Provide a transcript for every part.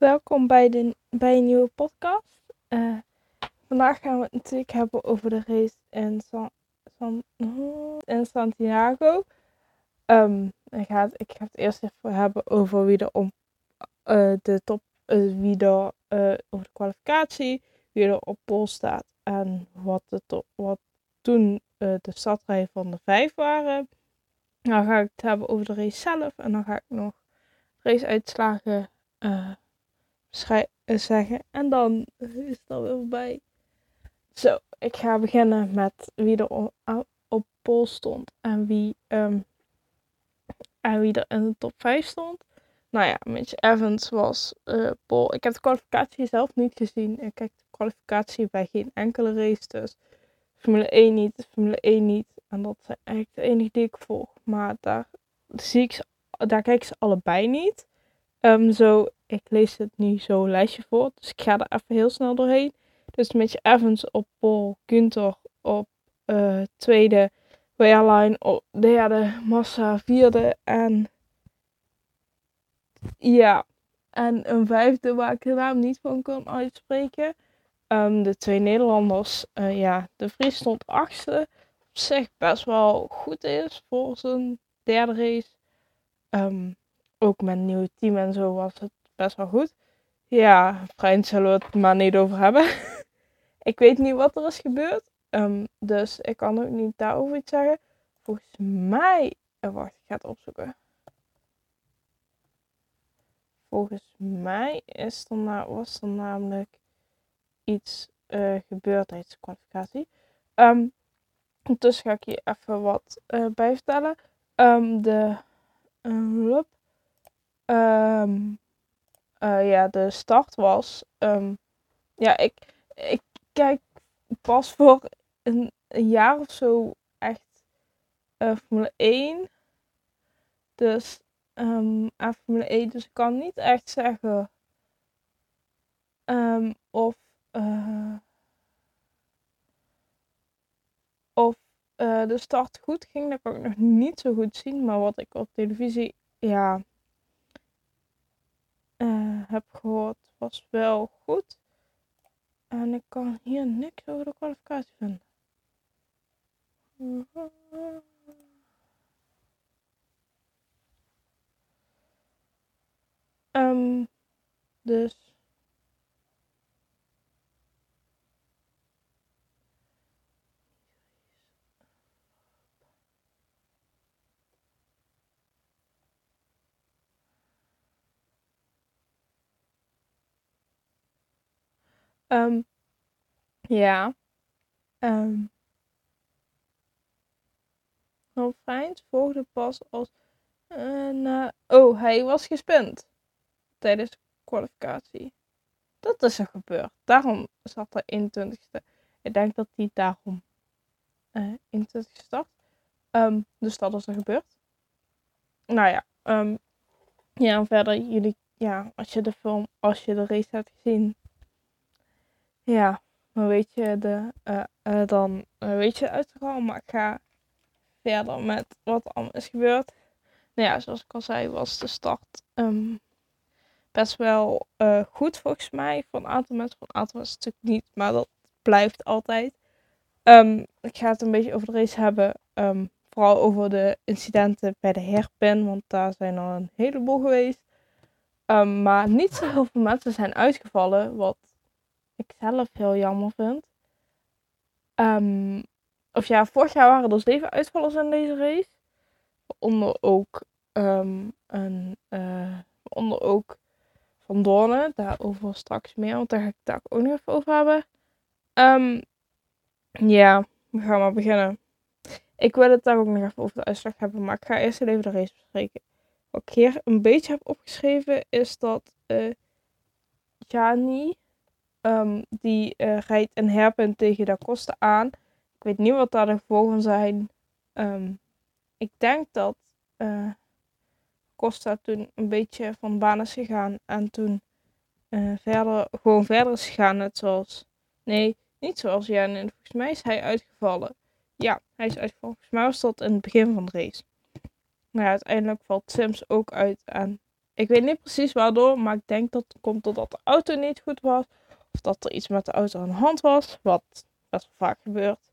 Welkom bij, de, bij een nieuwe podcast. Eh, vandaag gaan we het natuurlijk hebben over de race in, San, San, in Santiago. Um, ik, ga het, ik ga het eerst even hebben over wie er om uh, de top, uh, wie er over de kwalificatie, wie er op pol staat en wat, de wat toen de stadrij van de vijf waren. Dan ga ik het hebben over de race zelf en dan ga ik nog raceuitslagen uh, zeggen. En dan is het alweer voorbij. Zo, ik ga beginnen met wie er op, op stond en wie, um, en wie er in de top 5 stond. Nou ja, Mitch Evans was uh. Ik heb de kwalificatie zelf niet gezien. Ik kijk de kwalificatie bij geen enkele race. Dus Formule 1 niet, Formule 1 niet. En dat zijn eigenlijk de enige die ik volg. Maar daar zie ik ze, daar kijk ik ze allebei niet. Um, zo, ik lees het nu zo lijstje voor. Dus ik ga er even heel snel doorheen. Dus met je Evans op Paul, Gunther op uh, tweede, Wehrlein op derde, Massa vierde en ja, en een vijfde waar ik de naam niet van kan uitspreken. Um, de twee Nederlanders, uh, ja, de Vries stond achtste. Op zich best wel goed is voor zijn derde race. Um, ook met een nieuw team en zo was het best wel goed. Ja, Vriend zullen we het maar niet over hebben. ik weet niet wat er is gebeurd. Um, dus ik kan ook niet daarover iets zeggen. Volgens mij. Oh, wacht, ik ga het opzoeken. Volgens mij is er was er namelijk iets uh, gebeurd tijdens de kwalificatie. Um, dus ga ik hier even wat uh, bij vertellen. Um, de uh, uh, ja, de start was. Um, ja, ik, ik kijk pas voor een, een jaar of zo echt uh, Formule 1. Dus um, aan Formule 1. Dus ik kan niet echt zeggen um, of. Uh, of de start goed ging, dat kan ik nog niet zo goed zien. Maar wat ik op televisie, ja, uh, heb gehoord, was wel goed. En ik kan hier niks over de kwalificatie vinden. Um, dus Um, ja. Um, Fijns volgde pas als. Uh, oh, hij was gespind tijdens de kwalificatie. Dat is er gebeurd. Daarom zat hij 21ste. Ik denk dat hij daarom uh, 21 start. Um, dus dat is er gebeurd. Nou ja, um, ja, en verder jullie, ja, als je de film, als je de race hebt gezien, ja, dan weet je, de, uh, uh, dan uh, weet je uitgehaald. Maar ik ga verder met wat allemaal is gebeurd. Nou ja, zoals ik al zei, was de start um, best wel goed volgens mij. Voor een aantal mensen, voor een aantal mensen natuurlijk niet. Maar dat blijft altijd. Um, ik ga het een beetje over de race hebben. Um, vooral over de incidenten bij de herpen. Want daar zijn er een heleboel geweest. maar niet zo heel veel mensen zijn uitgevallen. Wat ik zelf heel jammer vind. Um, of ja, vorig jaar waren er zeven uitvallers in deze race. Onder ook um, een, uh, onder ook Van Doornen. Daarover straks meer, want daar ga ik het ook nog even over hebben. Um, ja, we gaan maar beginnen. Ik wil het daar ook nog even over de uitslag hebben, maar ik ga eerst even de race bespreken. Wat ik hier een beetje heb opgeschreven is dat uh, Jani Um, die uh, rijdt een herpunt tegen Da Costa aan. Ik weet niet wat daar de gevolgen zijn. Um, ik denk dat uh, Costa toen een beetje van baan is gegaan. En toen uh, verder, gewoon verder is gegaan. Net zoals. Nee, niet zoals Jan. En volgens mij is hij uitgevallen. Ja, hij is uitgevallen. Volgens mij was dat in het begin van de race. Maar ja, uiteindelijk valt Sims ook uit. En Ik weet niet precies waardoor, maar ik denk dat het komt doordat de auto niet goed was. Of dat er iets met de auto aan de hand was, wat best wel vaak gebeurt.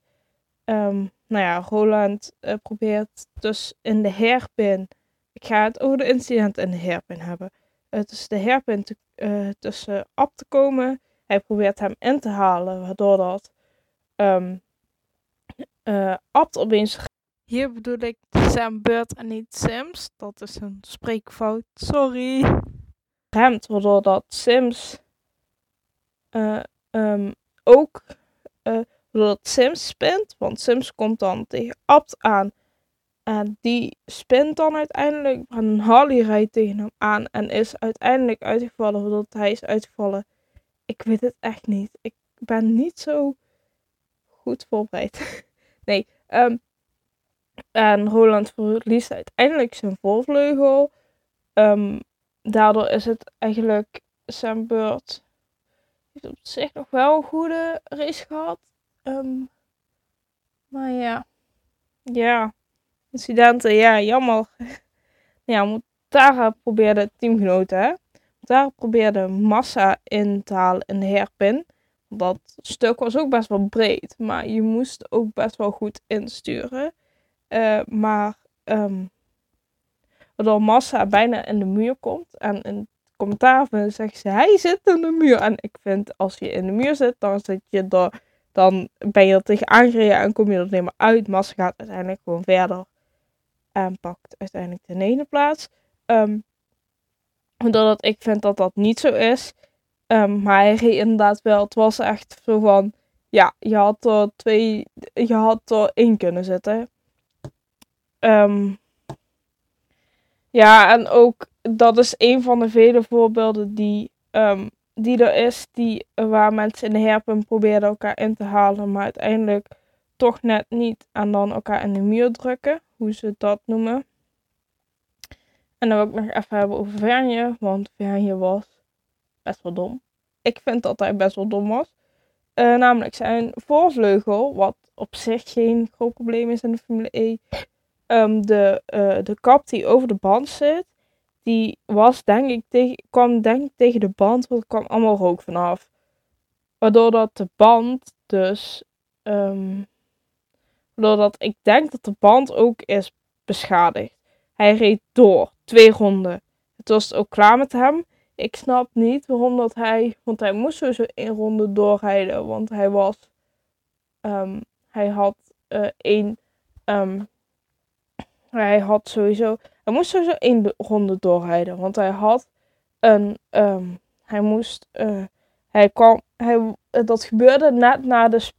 Um, nou ja, Roland uh, probeert dus in de herpin. Ik ga het over de incident in de herpin hebben. Uh, tussen de herpin te, uh, tussen Ab te komen. Hij probeert hem in te halen, waardoor dat um, uh, Abt opeens. Hier bedoel ik Sam Bird en niet Sims. Dat is een spreekfout. Sorry. Remt, waardoor dat Sims uh, um, ook. Uh, dat Sims spint. Want Sims komt dan tegen Abt aan. En die spint dan uiteindelijk. En Harley rijdt tegen hem aan. En is uiteindelijk uitgevallen. Waardoor hij is uitgevallen. Ik weet het echt niet. Ik ben niet zo goed voorbereid. nee. Um, en Roland verliest uiteindelijk zijn voorvleugel. Um, daardoor is het eigenlijk zijn beurt. Heeft op zich nog wel een goede race gehad. Um, maar ja. Ja. Incidenten, ja, jammer. ja, probeerde teamgenoten, hè. Probeerde massa in te halen in de herpin. Dat stuk was ook best wel breed, maar je moest ook best wel goed insturen. Uh, maar um, waardoor Massa bijna in de muur komt. En in commentaar zeggen ze, hij zit in de muur. En ik vind, als je in de muur zit, dan zit je er, dan ben je er tegen aangereden en kom je er niet meer uit. Massa gaat uiteindelijk gewoon verder en pakt uiteindelijk de negende plaats. Um, doordat ik vind dat dat niet zo is. Um, maar hij reed inderdaad wel. Het was echt zo van. Ja, je had er twee. Je had er één kunnen zetten. Um, ja, en ook dat is een van de vele voorbeelden die, um, die er is. Die, waar mensen in de herpen proberen elkaar in te halen. Maar uiteindelijk toch net niet. En dan elkaar in de muur drukken. Hoe ze dat noemen. En dan wil ik nog even hebben over Vernje. Want Vernje was best wel dom. Ik vind dat hij best wel dom was. Uh, namelijk zijn voorvleugel, wat op zich geen groot probleem is in de Formule E. Um, de, uh, de kap die over de band zit, die was denk ik tegen, kwam denk ik tegen de band, want er kwam allemaal rook vanaf. Waardoor dat de band dus, um, waardoor dat ik denk dat de band ook is beschadigd. Hij reed door, twee ronden. Het was ook klaar met hem ik snap niet waarom dat hij. Want hij moest sowieso één ronde doorrijden. Want hij was. Um, hij had uh, één. Um, hij had sowieso. Hij moest sowieso één ronde doorrijden. Want hij had een. Um, hij moest. Uh, hij kwam. Hij, dat gebeurde net na de,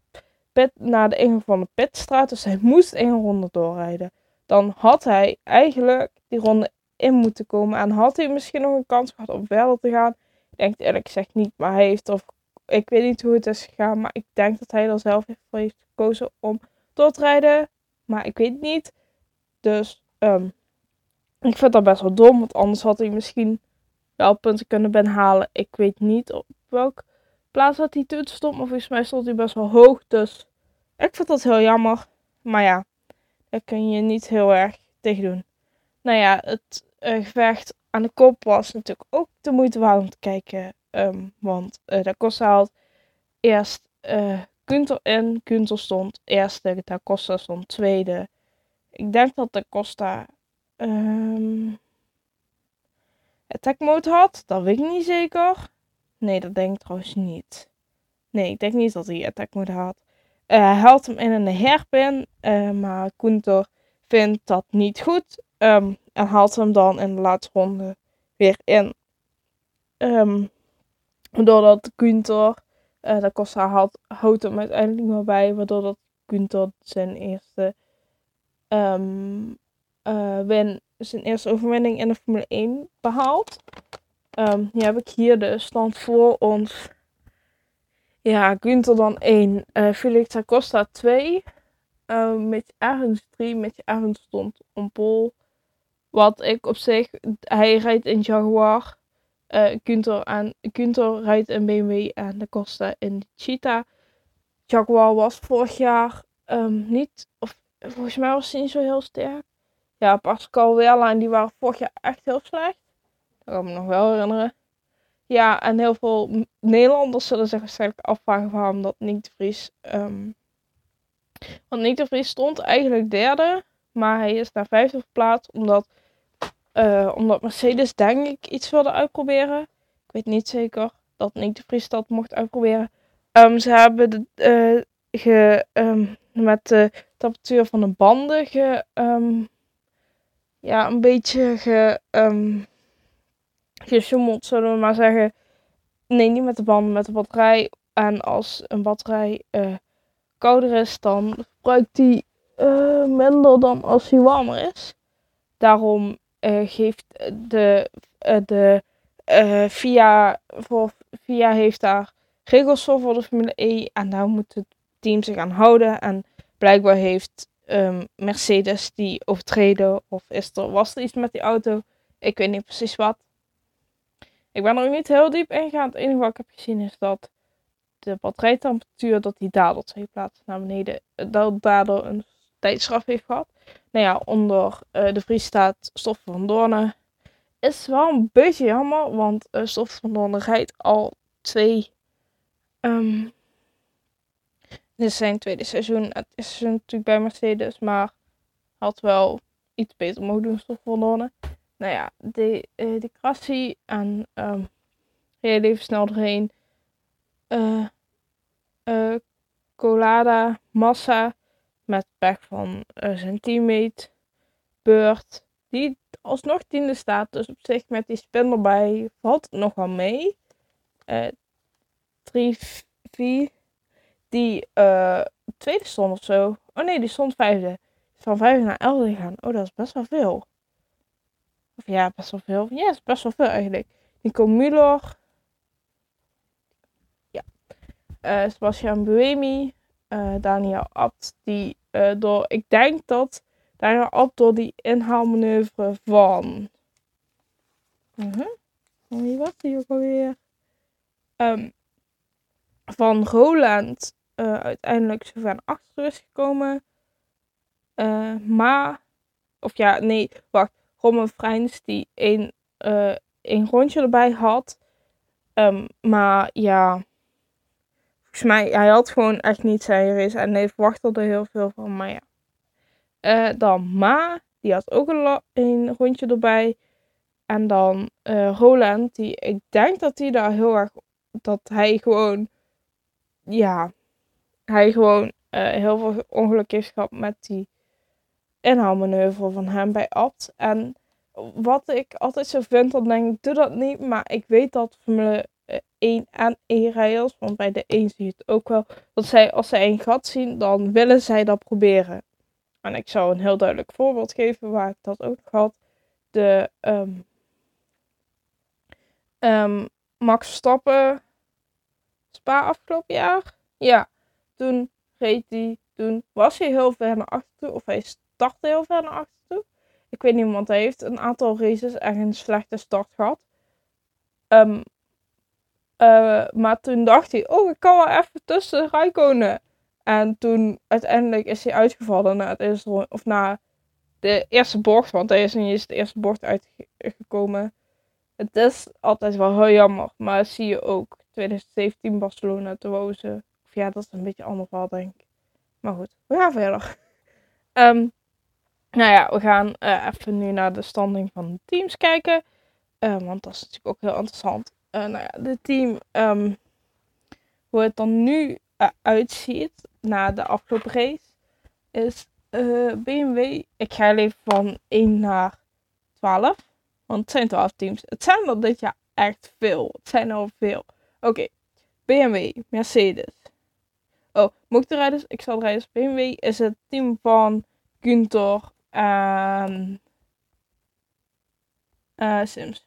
pit, na de ingang van de pitstraat. Dus hij moest één ronde doorrijden. Dan had hij eigenlijk die ronde in moeten komen. En had hij misschien nog een kans gehad om verder te gaan? Ik denk het eerlijk gezegd niet. Maar hij heeft of ik weet niet hoe het is gegaan. Maar ik denk dat hij er zelf voor heeft gekozen om door te rijden. Maar ik weet niet. Dus um, ik vind dat best wel dom. Want anders had hij misschien wel punten kunnen benhalen. Ik weet niet op welk plaats dat hij toen stond. Maar volgens mij stond hij best wel hoog. Dus ik vind dat heel jammer. Maar ja, daar kun je niet heel erg tegen doen. Nou ja, het uh, gevecht aan de kop was natuurlijk ook de moeite waard om te kijken. Um, want uh, Da Costa had eerst uh, Gunther in. Gunther stond eerste, Da Costa stond tweede. Ik denk dat Da Costa um, attack mode had. Dat weet ik niet zeker. Nee, dat denk ik trouwens niet. Nee, ik denk niet dat hij attack mode had. Uh, hij haalt hem in een herpin, uh, maar Gunther vindt dat niet goed. Um, en haalt hem dan in de laatste ronde weer in. Um, doordat Gunther, uh, de Costa houdt hem uiteindelijk meer bij. Waardoor dat Gunther zijn eerste um, win, zijn eerste overwinning in de Formule 1 behaalt. Um, hier heb ik hier de stand voor ons. Ja, Gunther dan 1, uh, Felix Acosta 2. Uh, met Arends 3, met Arends stond on pole. Wat ik op zich, hij rijdt in Jaguar. Uh, aan, Gunther rijdt in BMW en de Costa in Cheetah. Jaguar was vorig jaar niet, of volgens mij was hij niet zo heel sterk. Ja, Pascal Wehrlein, die waren vorig jaar echt heel slecht. Dat kan ik me nog wel herinneren. Ja, en heel veel Nederlanders zullen zich waarschijnlijk afvragen waarom dat Nick de Vries... Um, want Nick de Vries stond eigenlijk derde, maar hij is naar vijfde verplaatst omdat, uh, omdat Mercedes denk ik iets wilde uitproberen. Ik weet niet zeker dat Nick de Vries dat mocht uitproberen. Um, ze hebben de, uh, ge, um, met de temperatuur van de banden ge, um, ja, een beetje ge, gesjoemeld, zullen we maar zeggen. Nee, niet met de banden, met de batterij. En als een batterij uh, kouder is, dan verbruikt die uh, minder dan als hij warmer is. Daarom uh, geeft de, de VIA, voor, VIA heeft daar regels voor voor de Formule E. En daar moet het team zich aan houden. En blijkbaar heeft um, Mercedes die overtreden. Of is er, was er iets met die auto? Ik weet niet precies wat. Ik ben er niet heel diep in gegaan. Het enige wat ik heb gezien is dat de batterijtemperatuur dat die daardoor twee plaatsen naar beneden. Dat daardoor een tijdstraf heeft gehad. Nou ja, onder uh, de vries staat Stof van Doornen. Is wel een beetje jammer, want uh, van Doornen rijdt al twee Um, dit is zijn tweede seizoen. Het is natuurlijk bij Mercedes, maar had wel iets beter mogen doen, toch verloren. Nou ja, de, uh, de crassie en um, even snel doorheen. Uh, uh, Colada, Massa, met pech van zijn teammate, Beurt, die alsnog tiende staat. Dus op zich met die spin erbij valt het nog wel mee. 3, 4, die uh, tweede stond of zo. Oh nee, die stond vijfde. Van vijfde naar elfde gegaan. Oh, dat is best wel veel. Of ja, best wel veel. Ja, is best wel veel eigenlijk. Nico Müller. Ja. Uh, Sebastian Buemi. Uh, Daniel Abt. Die door, ik denk dat Daniel Abt door die inhaalmanoeuvre van. Uh -huh. Wie was die ook alweer? Um, van Roland uh, uiteindelijk zover naar achter is gekomen. Uh, maar, of ja, nee, wacht. Roman Freins die één, één rondje erbij had. Um, maar ja, volgens mij, hij had gewoon echt niet zijn race en hij verwachtte er heel veel van. Maar ja. Dan Ma, die had ook een, rondje erbij. En dan Roland, die ik denk dat hij daar heel erg, dat hij gewoon ja, hij gewoon uh, heel veel ongeluk heeft gehad met die inhaalmanoeuvre van hem bij Abt. En wat ik altijd zo vind, dan denk ik, doe dat niet. Maar ik weet dat Formule 1 en E-rijders, want bij de 1 zie je het ook wel, dat zij als zij een gat zien, dan willen zij dat proberen. En ik zou een heel duidelijk voorbeeld geven waar ik dat ook had. De um, um, Max Verstappen Spa afgelopen jaar. Ja, toen reed hij, toen was hij heel ver naar achter toe. Of hij startte heel ver naar achter toe. Ik weet niet, want hij heeft een aantal races echt een slechte start gehad. Um, uh, maar toen dacht hij, oh, ik kan wel even tussen Rijkonen. En toen uiteindelijk is hij uitgevallen na het eerste of na de eerste bocht, want hij is niet eens de eerste bocht uitgekomen. Het is altijd wel heel jammer, maar zie je ook 2017 Barcelona te wozen. Of ja, dat is een beetje ander verhaal, denk ik. Maar goed, we gaan verder. Um, nou ja, we gaan uh, even nu naar de standing van de teams kijken. Uh, want dat is natuurlijk ook heel interessant. Uh, nou ja, de team, um, hoe het er nu uitziet na de afgelopen race, is BMW. Ik ga even van 1 naar 12. Want het zijn 12 teams. Het zijn er dit jaar echt veel. Het zijn er veel. Oké. BMW, Mercedes. Oh, motorrijders. Ik zal rijden. BMW is het team van Günther en uh, Sims.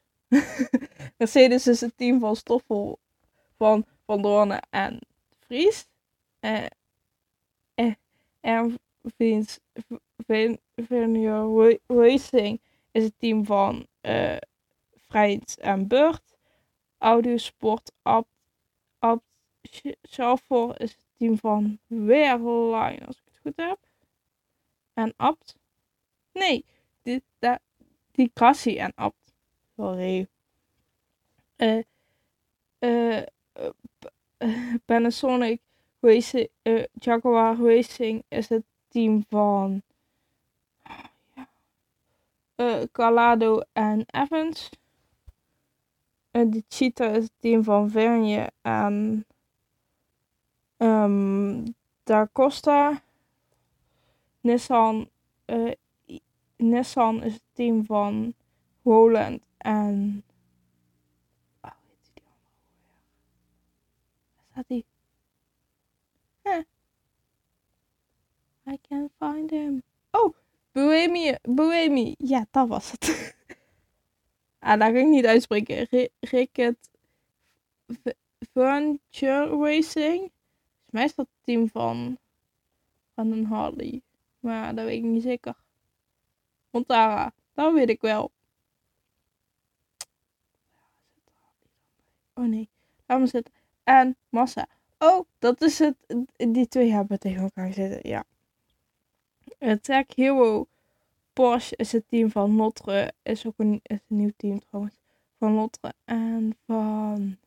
Mercedes is het team van Stoffel, van Van Doornen en Vries. Uh, en Vince Vineyard Racing is het team van uh, en Beurt. Audiosport Abt, Abt Shuffle is het team van Weerline, als ik het goed heb. En Abt. Nee, die, die, die Krassi en Abt. Sorry. eh eh, Panasonic Racing, Jaguar Racing is het team van uh, Calado en Evans. Uh, de Cheetah is het team van Vernier en um, Da Costa. Nissan, uh, Nissan is het team van Roland en. Oh, heet die andere Waar staat die? Huh. I can't find him. Oh, Bohemia, Bohemia. Ja, dat was het. ah, dat ging ik niet uitspreken. Ricket Furniture Racing. Mij is dat het team van, van een Harley. Maar dat weet ik niet zeker. Montara, dat weet ik wel. Oh nee, laat me zitten. En Massa. Oh, dat is het. Die twee hebben tegen elkaar zitten, ja. Tech Hero Porsche is het team van Notre. Is ook een, is een nieuw team trouwens. Van Notre en van.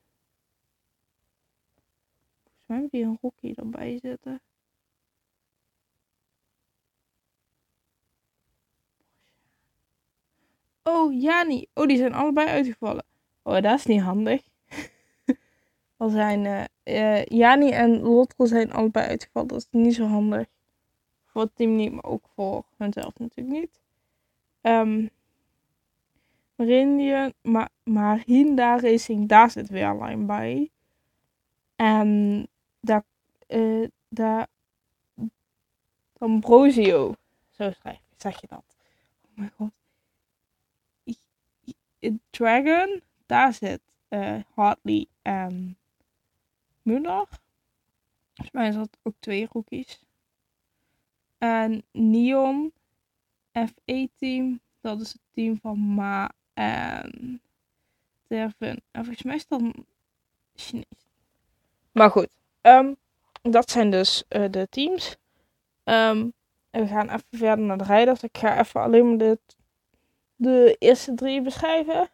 Die een Rocky erbij zitten. Oh, Jani. Oh, die zijn allebei uitgevallen. Oh, dat is niet handig. Al zijn uh, Jani en Lotte zijn allebei uitgevallen. Dat is niet zo handig voor het team niet, maar ook voor hunzelf natuurlijk niet. Um, Meridian, ma Marinda Racing, daar zit weer alleen bij. En daar, uh, daar Ambrosio, zo schrijf zeg je dat. Oh mijn god. Dragon, daar zit uh, Hartley en Muller. Volgens mij is dat ook twee rookies. En Neon F1-team, dat is het team van Ma en Terven. En volgens mij is dat Chinees. Maar goed, um, dat zijn dus uh, de teams. Um, en we gaan even verder naar de rijders. Ik ga even alleen maar de, de eerste drie beschrijven.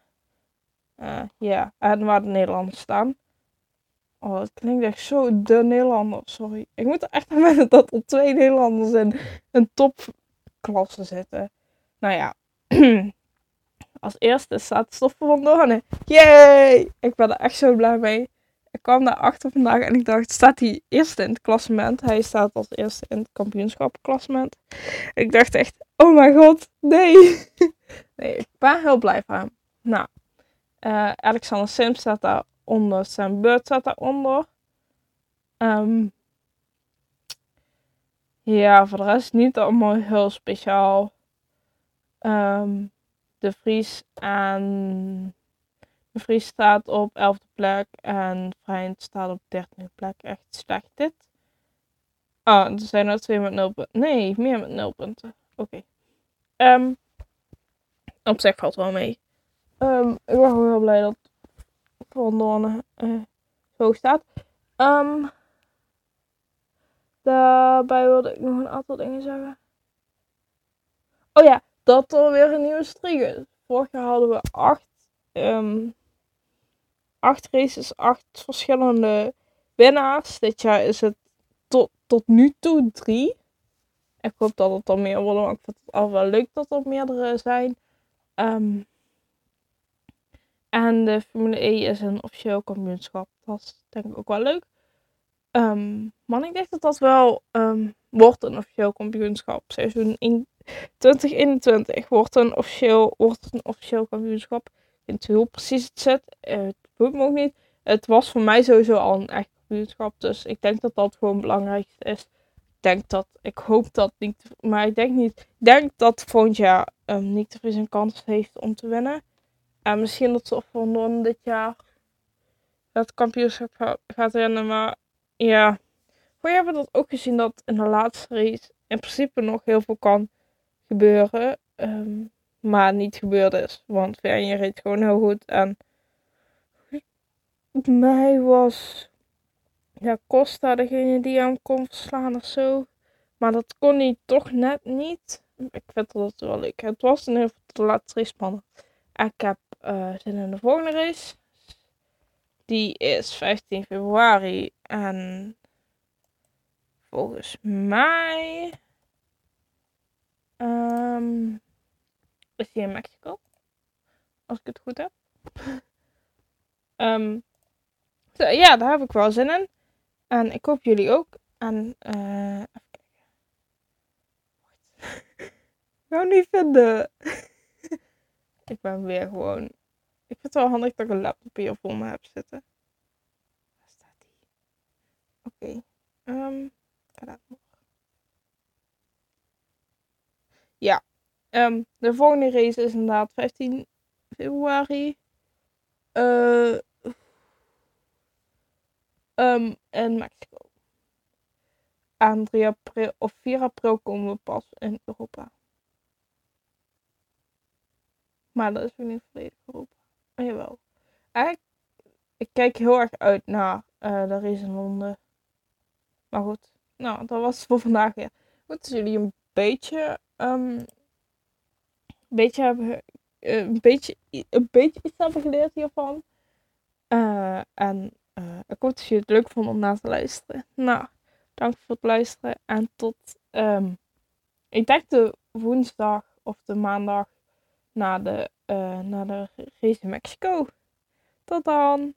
Uh, ja, en waar de Nederlanders staan. Oh, het klinkt echt zo de Nederlander. Sorry. Ik moet er echt aan wennen dat er twee Nederlanders in een topklasse zitten. Nou ja. Als eerste staat Stoffen van Doornen. Yay! Ik ben er echt zo blij mee. Ik kwam daarachter vandaag en ik dacht, staat hij eerste in het klassement? Hij staat als eerste in het kampioenschapklassement. Ik dacht echt, oh mijn god, nee. nee, ik ben heel blij van hem. Nou, uh, Alexander Sims staat daar onder. Zijn beurt staat daaronder. Um, ja, voor de rest niet allemaal heel speciaal. Um, de Vries en Vries staat op 11e plek en Vrijnd staat op 13e plek. Echt slecht dit. Oh, er zijn er twee met 0 punten. Nee, meer met 0 punten. Oké. Okay. Um, op zich valt wel mee. Um, ik ben gewoon heel blij dat Van Doorn uh, zo staat. Um, daarbij wilde ik nog een aantal dingen zeggen. Oh ja, dat er weer een nieuwe streak is. Vorig hadden we acht, um, acht races, acht verschillende winnaars. Dit jaar is het tot, tot nu toe drie. Ik hoop dat het er meer worden, want ik vind het al wel leuk dat er meerdere zijn. Um, en de Formule E is een officieel kampioenschap. Dat is denk ik ook wel leuk. Um, man, ik denk dat dat wel um, wordt een officieel kampioenschap. Seizoen 2021 wordt een officieel, wordt een officieel kampioenschap. Ik weet niet hoe precies het zit. Uh, me ook niet. Het was voor mij sowieso al een echt kampioenschap. Dus ik denk dat dat gewoon belangrijk is. Ik denk dat, ik hoop dat niet, maar ik denk niet. Ik denk dat volgend jaar um, Nick de Vries een kans heeft om te winnen. En misschien dat ze van dit jaar het kampioenschap gaat winnen. Maar ja, we hebben dat ook gezien dat in de laatste race in principe nog heel veel kan gebeuren. Um, maar niet gebeurd is. Want Vernier reed gewoon heel goed. En mij was ja, Costa degene die hem kon verslaan of zo. Maar dat kon hij toch net niet. Ik vind dat wel leuk. Het was ieder geval de laatste race spannend. Ik heb uh, zin in de volgende race. die is 15 februari. En volgens mij um, is die in Mexico. Als ik het goed heb. Um, ja, daar heb ik wel zin in. En ik hoop jullie ook. En uh, even kijken. ik wou niet vinden. ik ben weer gewoon. Ik vind het wel handig dat ik een laptop hier voor me heb zitten. Waar staat die? Oké. Okay. Um, nog. Ja. Um, de volgende race is inderdaad 15 februari. Uh, um, in Mexico. Aan 3 april of 4 april komen we pas in Europa. Maar dat is ook niet volledig Europa. Maar jawel. Eigenlijk, ik kijk heel erg uit naar uh, de race in Londen. Maar goed, nou, dat was het voor vandaag weer. Goed, als jullie een beetje, um, een beetje hebben, uh, een beetje, een beetje iets hebben geleerd hiervan. Uh, en uh, ik hoop dat je het leuk vond om naar te luisteren. Nou, dank voor het luisteren en tot, um, ik denk de woensdag of de maandag na de, uh, na de race in Mexico. Tot dan!